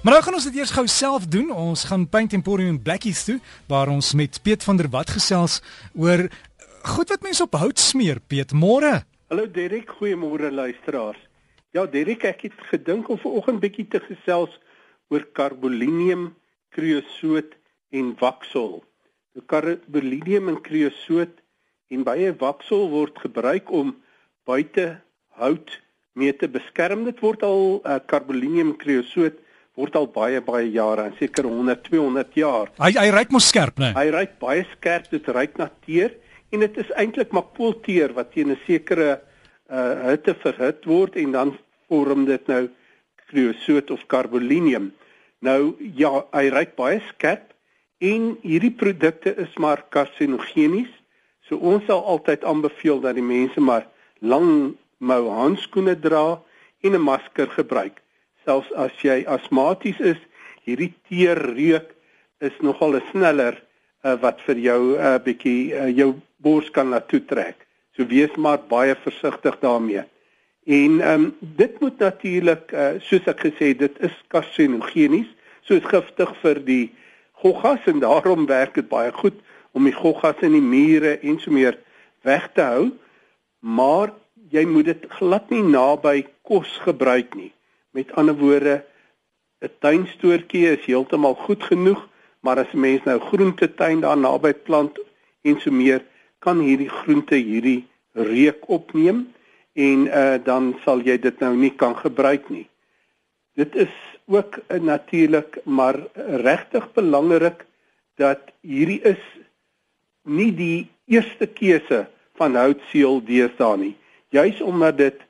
Maar nou gaan ons dit eers gou self doen. Ons gaan Paint Emporium Blackies toe waar ons met Piet van der Walt gesels oor goed wat mense op hout smeer. Piet, môre. Hallo Derek, goeiemôre luisteraars. Ja, Derek, ek het gedink om vanoggend bietjie te gesels oor carboninium, kreosoot en waksel. Die carboninium en kreosoot en baie waksel word gebruik om buite hout mee te beskerm. Dit word al uh, carboninium en kreosoot word al baie baie jare, seker 100, 200 jaar. Hy hy ryk mos skerp, né? Nee? Hy ryk baie skerp, dit ryk na teer en dit is eintlik maar koolteer wat teen 'n sekere uh hitte verhit word en dan vorm dit nou kreosoot of carboninium. Nou ja, hy ryk baie skerp en hierdie produkte is maar karsinogenies. So ons sal altyd aanbeveel dat die mense maar lang mou handskoene dra en 'n masker gebruik selfs as jy asmaties is, hierdie teer reuk is nogal 'n sneller uh, wat vir jou 'n uh, bietjie uh, jou bors kan laat toetrek. So wees maar baie versigtig daarmee. En ehm um, dit moet natuurlik uh, soos ek gesê dit is karsinogenies, so is giftig vir die goggas en daarom werk dit baie goed om die goggas in die mure en so meer weg te hou. Maar jy moet dit glad nie naby kos gebruik nie. Met ander woorde, 'n tuinstoortjie is heeltemal goed genoeg, maar as 'n mens nou groentetuin daar naby plant en so meer, kan hierdie groente hierdie reuk opneem en uh, dan sal jy dit nou nie kan gebruik nie. Dit is ook uh, natuurlik maar regtig belangrik dat hierdie is nie die eerste keuse van houtseël deesdae nie. Juis omdat dit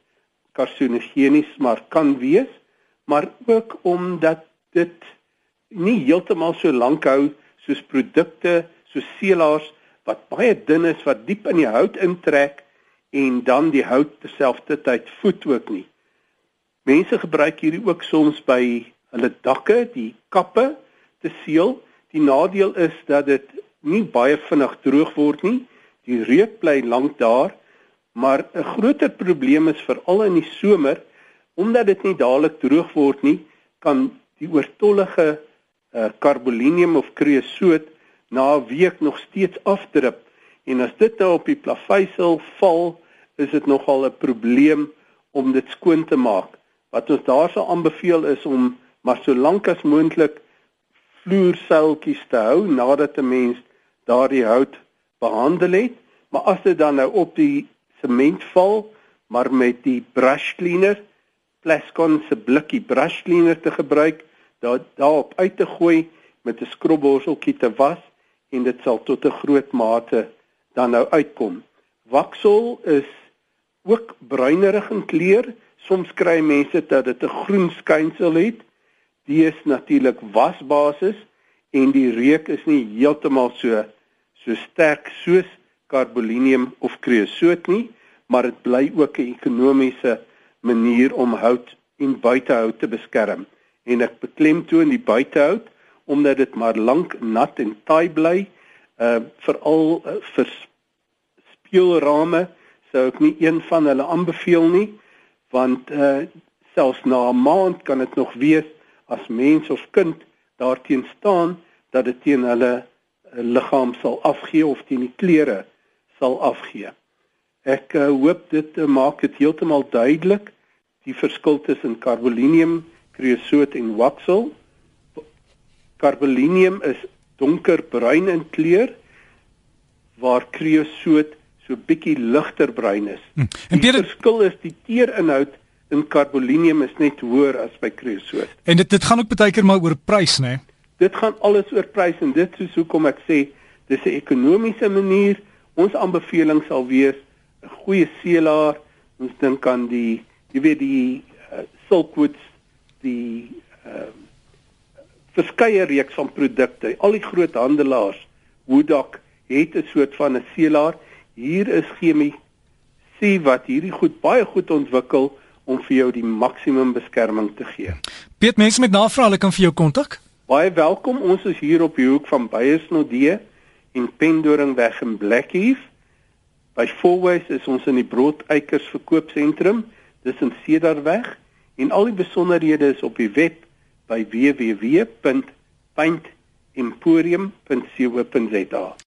karsinogenies maar kan wees, maar ook omdat dit nie heeltemal so lank hou soos produkte soos seelaars wat baie dun is wat diep in die hout intrek en dan die hout terselfdertyd voed ook nie. Mense gebruik hierdie ook soms by hulle dakke, die kappe te seël. Die nadeel is dat dit nie baie vinnig droog word nie. Die reuk bly lank daar Maar 'n groter probleem is veral in die somer omdat dit nie dadelik droog word nie, kan die oortollige uh, carboninium of kreosoot na 'n week nog steeds afdrup en as dit nou op die plaveisel val, is dit nogal 'n probleem om dit skoon te maak. Wat ons daarso aanbeveel is om maar so lank as moontlik vloerseiltjies te hou nadat 'n mens daardie hout behandel het, maar as dit dan nou op die sementval, maar met die brush cleaner, Plascon se blikkie brush cleaner te gebruik, daar daarop uit te gooi met 'n skrobborseltjie te was en dit sal tot 'n groot mate dan nou uitkom. Waksel is ook bruinerig in kleur. Soms kry mense dat dit 'n groen skynsel het. Die is natuurlik wasbasis en die reuk is nie heeltemal so so sterk soos carboninium of kreosoot nie, maar dit bly ook 'n ekonomiese manier om hout en buitehout te beskerm. En ek beklemtoon die buitehout omdat dit maar lank nat en taai bly, uh veral uh, vir speelrame sou ek nie een van hulle aanbeveel nie, want uh selfs na 'n maand kan dit nog wees as mens of kind daarteen staan dat dit teen hulle uh, liggaam sal afgee of teen die klere sal afgee. Ek uh, hoop dit uh, maak dit heeltemal duidelik die verskil tussen carboninium, kreosoot en waksel. Carboninium is donkerbruin in kleur waar kreosoot so bietjie ligter bruin is. Hm. En die verskil is die teerinhoud in carboninium is net hoër as by kreosoot. En dit dit gaan ook baie keer maar oor prys, né? Nee? Dit gaan alles oor prys en dit is hoekom ek sê dis 'n ekonomiese manier Ons aanbeveling sal wees 'n goeie seelaar. Ons dink aan die jy weet die uh, silkwoods, die uh, verskeie reeks van produkte. Al die groot handelaars, Woodok het 'n soort van 'n seelaar. Hier is chemie sê wat hierdie goed baie goed ontwikkel om vir jou die maksimum beskerming te gee. Piet mense met navrae, hulle kan vir jou kontak. Baie welkom. Ons is hier op die hoek van Beyersnodie en Pendoringweg in Blackheath. By Fourways is ons in die Broodeikers verkoopsentrum, dis in Cedarweg en al die besonderhede is op die web by www.paintemporium.co.za.